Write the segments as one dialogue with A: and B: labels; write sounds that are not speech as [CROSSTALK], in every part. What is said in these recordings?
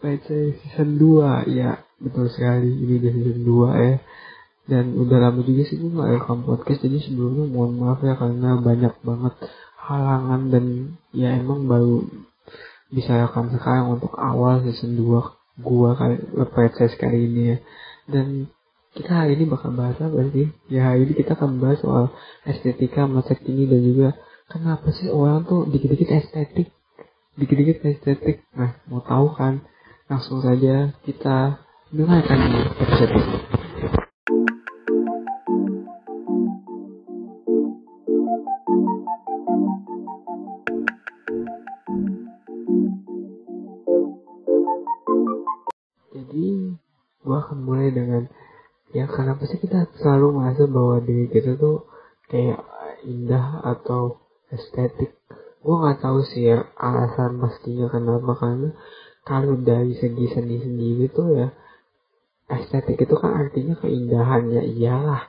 A: Pet Season 2 Ya, betul sekali, ini udah season 2 ya. Dan udah lama juga sih gue gak podcast Jadi sebelumnya mohon maaf ya karena banyak banget halangan Dan ya emang baru bisa rekam sekarang untuk awal season 2 Gua kali, Pet kali ini ya. Dan kita hari ini bakal bahas apa sih? Ya hari ini kita akan bahas soal estetika masa kini dan juga kenapa sih orang tuh dikit-dikit estetik? Dikit-dikit estetik. Nah mau tahu kan langsung saja kita dengarkan di episode ini. Jadi gua akan mulai dengan ya kenapa sih kita selalu merasa bahwa diri kita tuh kayak indah atau estetik. Gue nggak tahu sih ya alasan pastinya kenapa karena kalau dari segi seni sendiri tuh ya estetik itu kan artinya keindahan ya iyalah.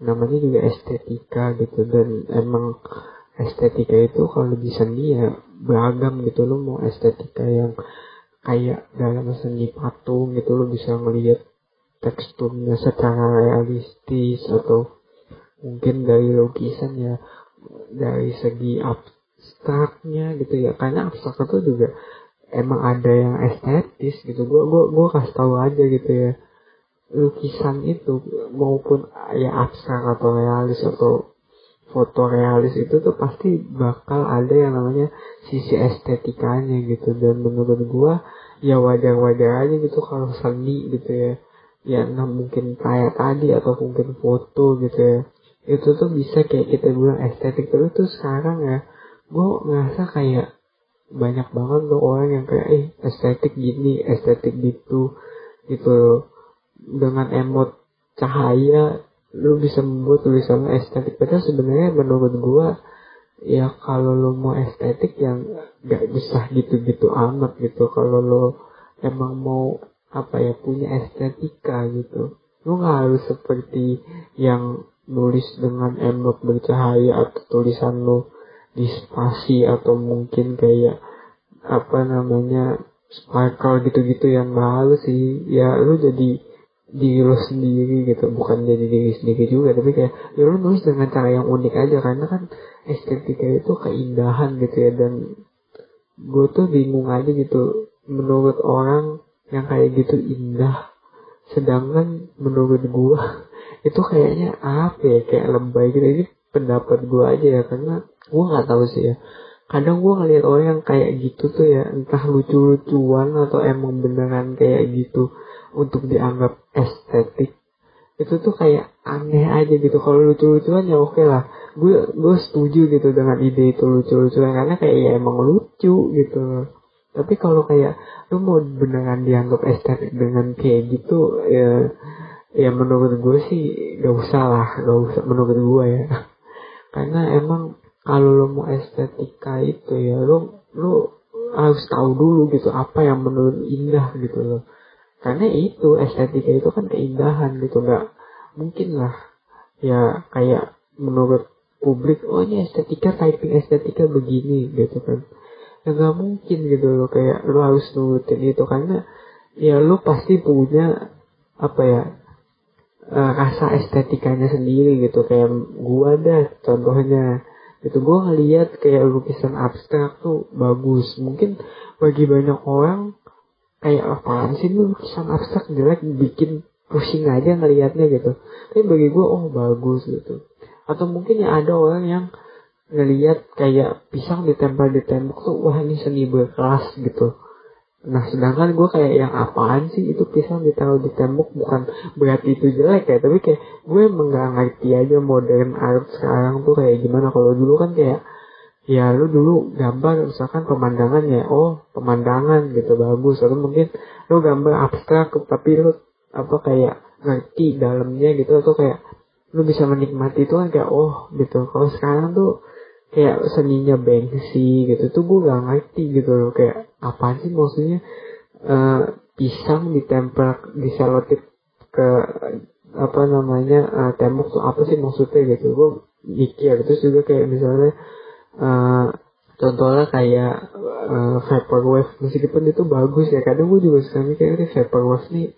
A: Namanya juga estetika gitu dan emang estetika itu kalau di seni ya beragam gitu. Lo mau estetika yang kayak dalam seni patung gitu lo bisa ngelihat teksturnya secara realistis atau mungkin dari lukisan ya dari segi abstraknya gitu ya. Karena abstrak itu juga emang ada yang estetis gitu. Gue gue gue kasih tahu aja gitu ya. Lukisan itu maupun ya abstrak atau realis atau foto realis itu tuh pasti bakal ada yang namanya sisi estetikanya gitu. Dan menurut gue ya wajar-wajar aja gitu kalau seni gitu ya. Ya nggak mungkin kayak tadi atau mungkin foto gitu ya. Itu tuh bisa kayak kita bilang estetik. Tapi tuh sekarang ya gue ngerasa kayak banyak banget loh orang yang kayak eh estetik gini estetik gitu gitu dengan emot cahaya lu bisa membuat tulisan estetik. Padahal sebenarnya menurut gue ya kalau lo mau estetik yang gak bisa gitu-gitu amat gitu. Kalau lo emang mau apa ya punya estetika gitu. Lo nggak harus seperti yang nulis dengan emot bercahaya atau tulisan lo di spasi atau mungkin kayak apa namanya sparkle gitu-gitu yang mahal sih. Ya lu jadi diri lo sendiri gitu. Bukan jadi diri sendiri juga tapi kayak ya lu nulis dengan cara yang unik aja. Karena kan estetika itu keindahan gitu ya. Dan gue tuh bingung aja gitu. Menurut orang yang kayak gitu indah. Sedangkan menurut gue [LAUGHS] itu kayaknya apa ya? Kayak lebay gitu. Ini pendapat gue aja ya karena gue nggak tahu sih ya. Kadang gue ngeliat orang yang kayak gitu tuh ya entah lucu-lucuan atau emang beneran kayak gitu untuk dianggap estetik itu tuh kayak aneh aja gitu. Kalau lucu-lucuan ya oke lah. Gue gue setuju gitu dengan ide itu lucu-lucuan karena kayak ya emang lucu gitu. Tapi kalau kayak lu mau beneran dianggap estetik dengan kayak gitu ya ya menurut gue sih gak usah lah gak usah menurut gue ya karena emang kalau lo mau estetika itu ya lo lo harus tahu dulu gitu apa yang menurut indah gitu loh karena itu estetika itu kan keindahan gitu nggak mungkin lah. Ya kayak menurut publik oh ini estetika typing estetika begini gitu kan. Ya nggak mungkin gitu loh kayak lo harus nurutin itu. Karena ya lo pasti punya apa ya uh, rasa estetikanya sendiri gitu. Kayak gua dah contohnya itu gua ngeliat kayak lukisan abstrak tuh bagus. Mungkin bagi banyak orang kayak apaan sih lu lukisan abstrak? Jelek bikin pusing aja ngeliatnya gitu. Tapi bagi gua oh bagus gitu. Atau mungkin ya ada orang yang ngeliat kayak pisang ditempel di tembok tuh wah ini seni berkelas gitu Nah sedangkan gue kayak yang apaan sih? Itu pisang ditaruh di tembok bukan berarti itu jelek ya tapi kayak gue emang gak ngerti aja modern art sekarang tuh kayak gimana. Kalau dulu kan kayak ya lu dulu gambar misalkan pemandangan ya oh pemandangan gitu bagus. Atau mungkin lu gambar abstrak tapi lu apa kayak ngerti dalamnya gitu atau kayak lu bisa menikmati itu kan kayak oh gitu. Kalau sekarang tuh kayak seninya Banksy gitu tuh gue gak ngerti gitu loh kayak apa sih maksudnya uh, pisang ditempel di selotip ke apa namanya uh, tembok tuh apa sih maksudnya gitu gue mikir. Terus juga kayak misalnya uh, contohnya kayak uh, vaporwave meskipun itu bagus ya kadang gue juga suka mikir vaporwave nih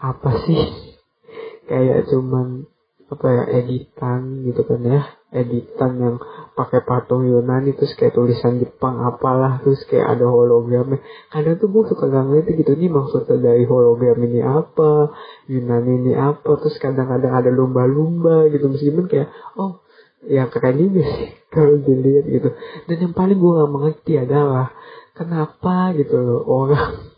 A: apa sih? [LAUGHS] Kayak cuman apa ya editan gitu kan ya editan yang pakai patung Yunani terus kayak tulisan Jepang apalah terus kayak ada hologramnya. Kadang tuh gue suka gak ngerti gitu nih maksudnya dari hologram ini apa Yunani ini apa terus kadang-kadang ada lumba-lumba gitu meskipun kayak oh ya keren juga sih [LAUGHS] kalau dilihat gitu. Dan yang paling gue gak mengerti adalah kenapa gitu loh orang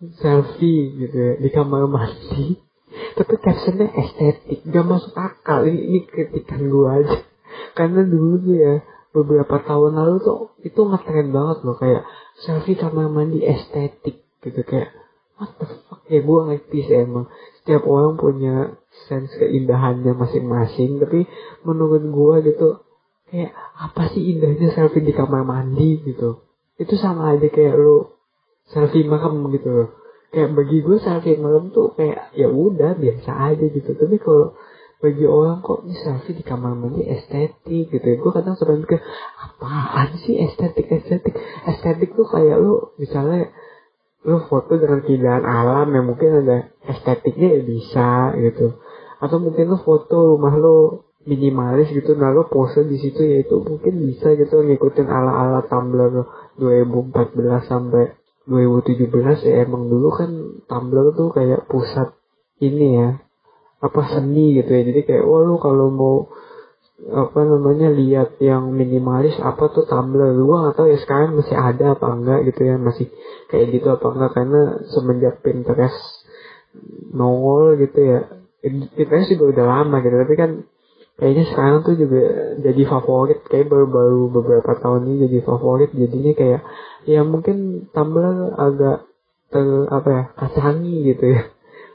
A: [LAUGHS] selfie gitu ya di kamar mandi [LAUGHS] tapi captionnya estetik gak masuk akal ini, ini kritikan gue aja karena dulu tuh ya beberapa tahun lalu tuh itu ngetren banget loh. Kayak selfie kamar mandi estetik gitu. Kayak what the fuck? Ya gue ngerti sih emang. Setiap orang punya sense keindahannya masing-masing. Tapi menurut gue gitu kayak apa sih indahnya selfie di kamar mandi gitu? Itu sama aja kayak lu selfie malam gitu loh. Kayak bagi gue selfie malam tuh kayak ya udah biasa aja gitu. Tapi kalau bagi orang kok ini selfie di kamar mandi estetik gitu ya? Gue kadang suka mikir apaan sih estetik estetik? Estetik tuh kayak lu misalnya lu foto dengan keindahan alam yang mungkin ada estetiknya ya bisa gitu. Atau mungkin lu foto rumah lu minimalis gitu nah lu pose di situ ya itu mungkin bisa gitu ngikutin ala ala Tumblr 2014 sampai 2017 ya. Emang dulu kan Tumblr tuh kayak pusat ini ya apa seni gitu ya. Jadi kayak wah lu kalau mau apa namanya lihat yang minimalis apa tuh Tumblr? Gua tahu ya sekarang masih ada apa enggak gitu ya masih kayak gitu apa enggak? Karena semenjak Pinterest nongol gitu ya Pinterest juga udah lama gitu. Tapi kan kayaknya sekarang tuh juga jadi favorit kayak baru-baru beberapa tahun ini jadi favorit. Jadinya kayak ya mungkin Tumblr agak ter apa ya kacangi gitu ya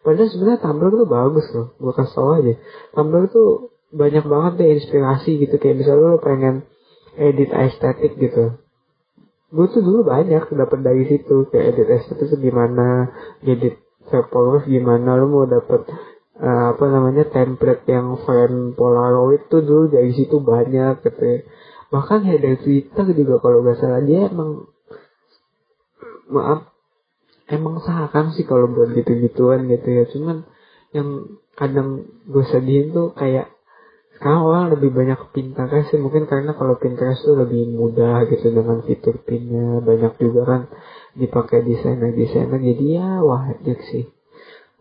A: Padahal sebenarnya Tumblr tuh bagus loh, gue kasih tau aja. Tumblr tuh banyak banget deh inspirasi gitu, kayak misalnya lo pengen edit estetik gitu. Gue tuh dulu banyak dapat dari situ, kayak edit estetik tuh gimana, edit vaporwave gimana, lo mau dapet uh, apa namanya template yang frame polaroid tuh dulu dari situ banyak gitu ya. Bahkan dari Twitter juga kalau gak salah dia emang maaf emang seakan sih kalau buat gitu-gituan gitu ya? Cuman yang kadang gue sedihin tuh kayak sekarang orang lebih banyak Pinterest sih. Mungkin karena kalau Pinterest tuh lebih mudah gitu dengan fitur pinnya. Banyak juga kan dipakai desainer desainer jadi ya wah sih.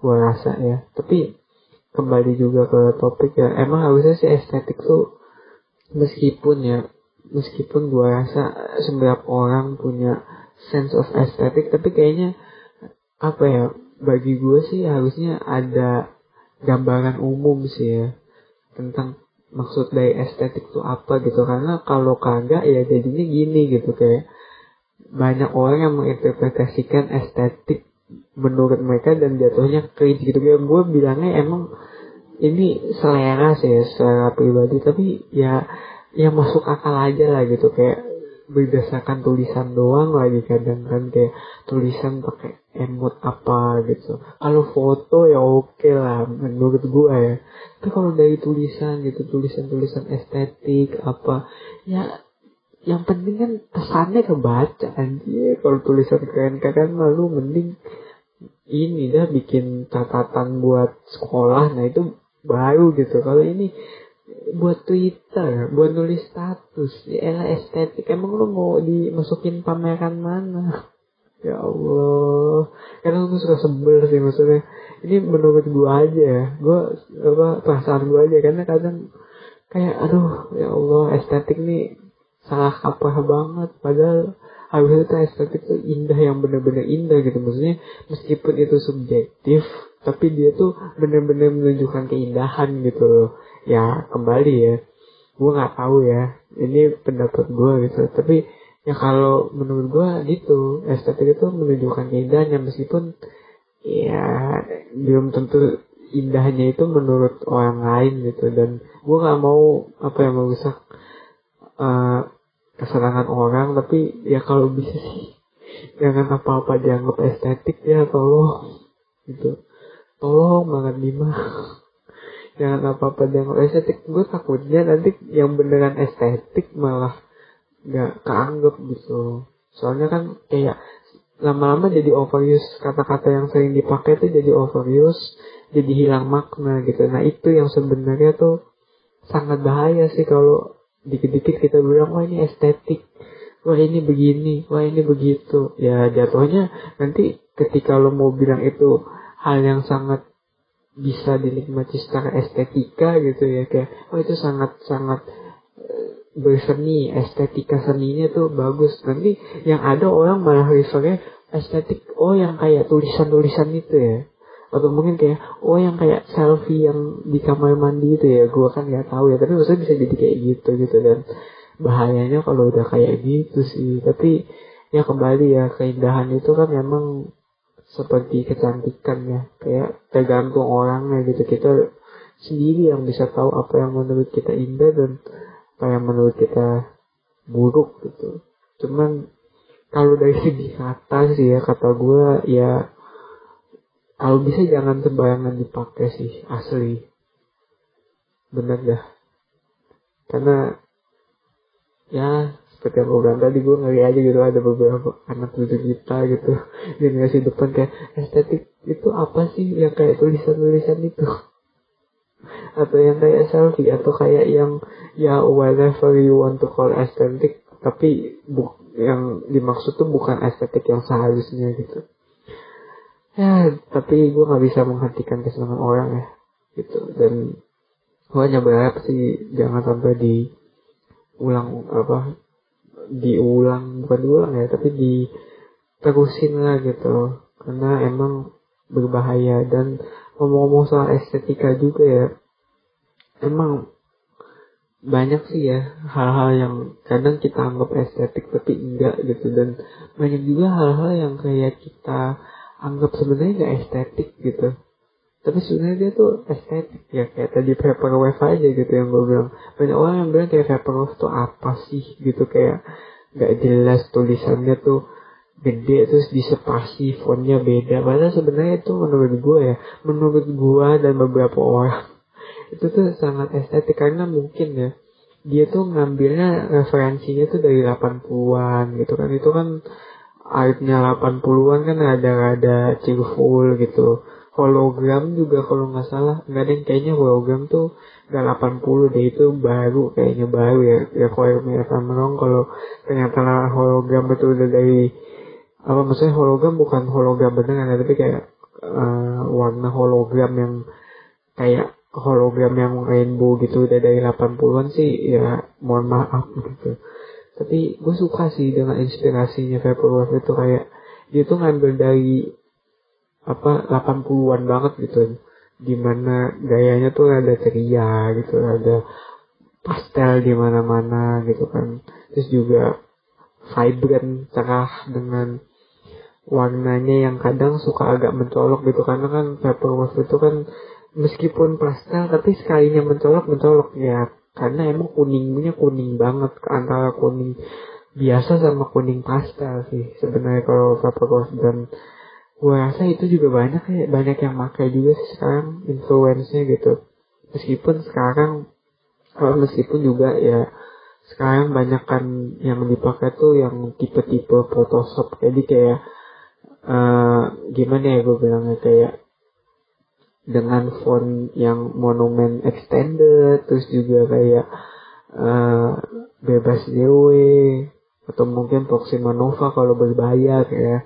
A: Gue rasa ya. Tapi kembali juga ke topik ya. Emang harusnya sih estetik tuh meskipun ya meskipun gue rasa setiap orang punya sense of aesthetic tapi kayaknya apa ya bagi gue sih harusnya ada gambaran umum sih ya tentang maksud dari estetik itu apa gitu. Karena kalau kagak ya jadinya gini gitu kayak banyak orang yang menginterpretasikan estetik menurut mereka dan jatuhnya cringe gitu. Kayak gue bilangnya emang ini selera sih ya, selera pribadi. Tapi ya ya masuk akal aja lah gitu kayak berdasarkan tulisan doang lagi kadang kan kayak tulisan pakai emot apa gitu. Kalau foto ya oke okay lah menurut gue ya. Tapi kalau dari tulisan gitu tulisan-tulisan estetik apa ya yang penting kan pesannya kebaca anjir. Kalau tulisan keren-keren lalu mending ini dah bikin catatan buat sekolah nah itu baru gitu. Kalau ini buat Twitter, buat nulis status, ya estetik. Emang lu mau dimasukin pameran mana? [LAUGHS] Ya Allah, karena aku suka sebel sih maksudnya. Ini menurut gua aja ya, gua apa perasaan gua aja karena kadang kayak aduh ya Allah estetik nih salah kaprah banget. Padahal harusnya tuh estetik tuh indah yang bener-bener indah gitu maksudnya meskipun itu subjektif tapi dia tuh bener-bener menunjukkan keindahan gitu loh ya kembali ya. Gue nggak tahu ya. Ini pendapat gue gitu. Tapi ya kalau menurut gue gitu estetik itu menunjukkan keindahannya. Meskipun ya belum tentu indahnya itu menurut orang lain gitu. Dan gue nggak mau apa yang merusak uh, kesenangan orang. Tapi ya kalau bisa sih [LAUGHS] jangan apa-apa dianggap estetik ya. Tolong. Gitu. Tolong banget Bima [LAUGHS] jangan apa-apa dianggap estetik. Gue takutnya nanti yang beneran estetik malah nggak keanggap gitu. Soalnya kan kayak lama-lama jadi overuse. Kata-kata yang sering dipakai tuh jadi overuse jadi hilang makna gitu. Nah itu yang sebenarnya tuh sangat bahaya sih kalau dikit-dikit kita bilang wah ini estetik. Wah ini begini. Wah ini begitu. Ya jatuhnya nanti ketika lo mau bilang itu hal yang sangat bisa dinikmati secara estetika gitu ya kayak oh itu sangat sangat berseni estetika seninya tuh bagus. Nanti yang ada orang malah refernya estetik oh yang kayak tulisan-tulisan itu ya. Atau mungkin kayak oh yang kayak selfie yang di kamar mandi itu ya gue kan nggak tahu ya. Tapi maksudnya bisa jadi kayak gitu gitu. Dan bahayanya kalau udah kayak gitu sih. Tapi ya kembali ya keindahan itu kan memang seperti kecantikan ya kayak tergantung orangnya gitu. Kita sendiri yang bisa tahu apa yang menurut kita indah dan apa yang menurut kita buruk gitu. Cuman kalau dari segi kata sih ya kata gue ya kalau bisa jangan sembarangan dipakai sih asli. Bener dah. Karena ya gue bilang tadi gue ngeri aja gitu ada beberapa anak cucu kita gitu. [LAUGHS] Generasi depan kayak estetik itu apa sih yang kayak tulisan-tulisan itu? [LAUGHS] Atau yang kayak selfie atau kayak yang ya whatever you want to call estetik tapi bu yang dimaksud tuh bukan estetik yang seharusnya gitu. Ya tapi gue nggak bisa menghentikan kesenangan orang ya gitu. Dan gue hanya berharap sih jangan sampai diulang apa diulang bukan diulang ya tapi di terusin lah gitu karena emang berbahaya. Dan ngomong-ngomong soal estetika juga ya emang banyak sih ya hal-hal yang kadang kita anggap estetik tapi enggak gitu. Dan banyak juga hal-hal yang kayak kita anggap sebenarnya enggak estetik gitu tapi sebenarnya dia tuh estetik ya kayak tadi paper wave aja gitu yang gue bilang. Banyak orang yang bilang kayak paper wave tuh apa sih gitu kayak nggak jelas tulisannya tuh gede terus disepasi fontnya beda. Padahal sebenarnya itu menurut gue ya menurut gue dan beberapa orang itu tuh sangat estetik. Karena mungkin ya dia tuh ngambilnya referensinya tuh dari 80-an gitu kan. Itu kan aibnya 80-an kan ada ada cheerful gitu hologram juga kalau nggak salah. Nggak ada yang kayaknya hologram tuh nggak 80 deh itu baru kayaknya baru ya. Ya sama dong kalau ternyata hologram itu udah dari apa maksudnya hologram bukan hologram beneran ya tapi kayak uh, warna hologram yang kayak hologram yang rainbow gitu udah dari 80-an sih ya mohon maaf gitu. Tapi gue suka sih dengan inspirasinya Vaporwave itu kayak dia tuh ngambil dari apa 80-an banget gitu. Di mana gayanya tuh ada ceria gitu ada pastel di mana-mana gitu kan. Terus juga vibrant cerah dengan warnanya yang kadang suka agak mencolok gitu. Karena kan Vaporwave itu kan meskipun pastel tapi sekalinya mencolok mencolok. Ya karena emang kuningnya kuning banget antara kuning biasa sama kuning pastel sih sebenarnya kalau Vaporwave dan gue rasa itu juga banyak ya banyak yang pakai juga sih sekarang influence-nya gitu. Meskipun sekarang oh, meskipun juga ya sekarang banyak kan yang dipakai tuh yang tipe-tipe Photoshop. Jadi kayak uh, gimana ya gue bilangnya kayak dengan font yang monumen extended terus juga kayak uh, bebas DW atau mungkin Proxima Nova kalau berbayar ya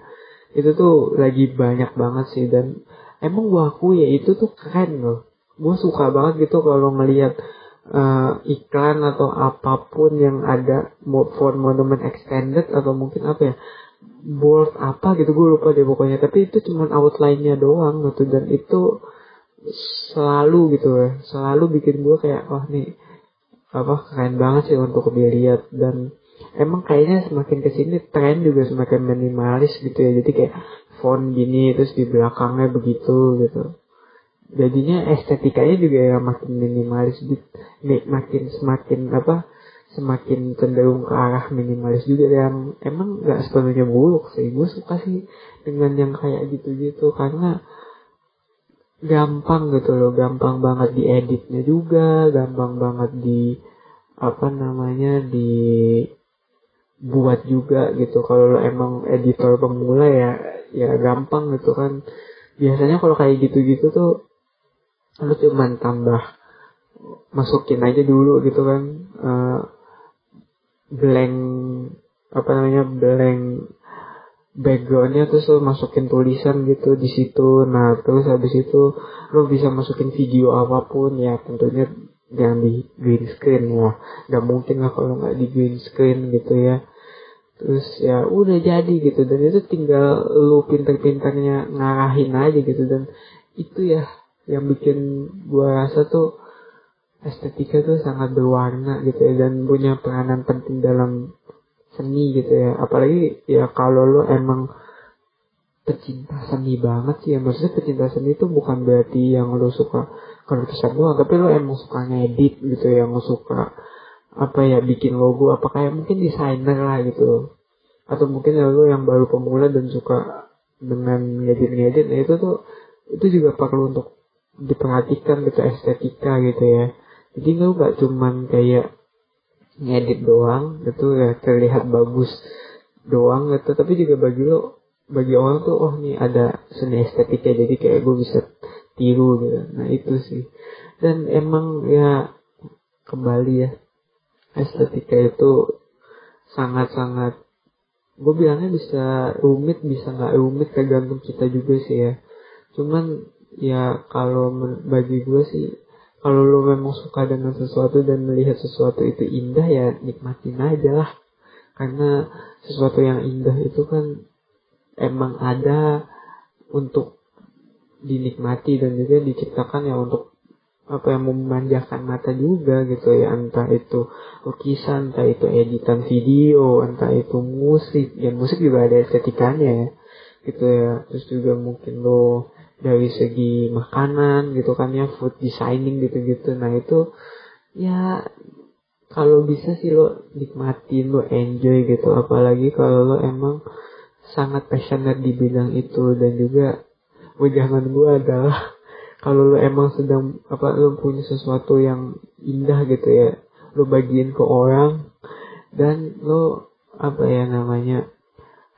A: itu tuh lagi banyak banget sih dan emang gua aku ya itu tuh keren loh. Gue suka banget gitu kalau ngelihat uh, iklan atau apa pun yang ada for monument extended atau mungkin apa ya board apa gitu gue lupa deh pokoknya. Tapi itu cuma outline-nya doang gitu dan itu selalu gitu ya selalu bikin gue kayak wah nih apa keren banget sih untuk dilihat. Dan emang kayaknya semakin ke sini tren juga semakin minimalis gitu ya. Jadi kayak font gini terus di belakangnya begitu gitu. Jadinya estetikanya juga ya makin minimalis nih makin semakin apa semakin cenderung ke arah minimalis juga. Yang emang nggak sepenuhnya buruk sih. Gue suka sih dengan yang kayak gitu-gitu karena gampang gitu loh. Gampang banget dieditnya juga gampang banget di apa namanya di buat juga gitu. Kalau lo emang editor pemula ya ya gampang gitu kan. Biasanya kalau kayak gitu-gitu tuh lo cuman tambah masukin aja dulu gitu kan. Uh, blank apa namanya blank backgroundnya terus lo masukin tulisan gitu di situ. Nah terus habis itu lo bisa masukin video apa pun ya tentunya jangan di green screen. Wah nggak mungkin lah kalau nggak di green screen gitu ya. Terus ya udah jadi gitu. Dan itu tinggal lu pinter-pinternya ngarahin aja gitu. Dan itu ya yang bikin gua rasa tuh estetika tuh sangat berwarna gitu ya. Dan punya peranan penting dalam seni gitu ya. Apalagi ya kalau lo emang pecinta seni banget sih ya. Maksudnya pecinta seni itu bukan berarti yang lo suka kelutusan doang. Tapi lo emang suka ngedit gitu ya. Yang suka apa ya bikin logo. Apa kayak mungkin desainer lah gitu. Atau mungkin ya lo yang baru pemula dan suka dengan ngedit-ngedit. Nah itu tuh itu juga perlu untuk diperhatikan gitu estetika gitu ya. Jadi lo gak cuman kayak ngedit doang itu ya terlihat bagus doang gitu. Tapi juga bagi lo bagi orang tuh oh nih ada seni estetika jadi kayak gue bisa tiru gitu. Nah itu sih. Dan emang ya kembali ya estetika itu sangat-sangat gue bilangnya bisa rumit bisa nggak rumit tergantung kita juga sih ya. Cuman ya kalau bagi gue sih kalau lo memang suka dengan sesuatu dan melihat sesuatu itu indah ya nikmatin aja lah. Karena sesuatu yang indah itu kan emang ada untuk dinikmati dan juga diciptakan ya untuk apa yang memanjakan mata juga gitu ya. Entah itu lukisan entah itu editan video entah itu musik. Ya musik juga ada estetikanya ya gitu ya. Terus juga mungkin lo dari segi makanan gitu kan ya food designing gitu-gitu. Nah itu ya kalau bisa sih lo nikmatin lo enjoy gitu. Apalagi kalau lo emang sangat passionate di bidang itu. Dan juga wejangan gue adalah [LAUGHS] kalau lo emang sedang apa lo punya sesuatu yang indah gitu ya lo bagiin ke orang dan lo apa ya namanya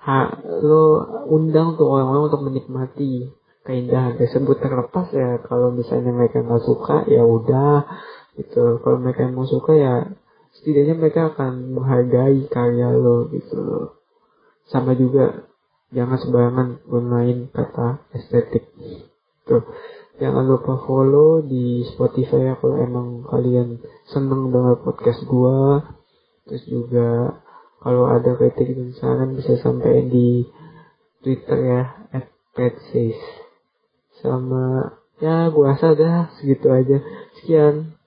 A: ha, lo undang tuh orang-orang untuk menikmati keindahan tersebut. Terlepas ya kalau misalnya mereka nggak suka ya udah gitu. Kalau mereka mau suka ya setidaknya mereka akan menghargai karya lo gitu. loh sama juga jangan sembarangan bermain kata estetik. Tuh. Jangan lupa follow di Spotify ya kalau emang kalian seneng dengan podcast gua. Terus juga kalau ada kritik dan saran bisa sampai di Twitter ya at sama ya gua rasa udah segitu aja. Sekian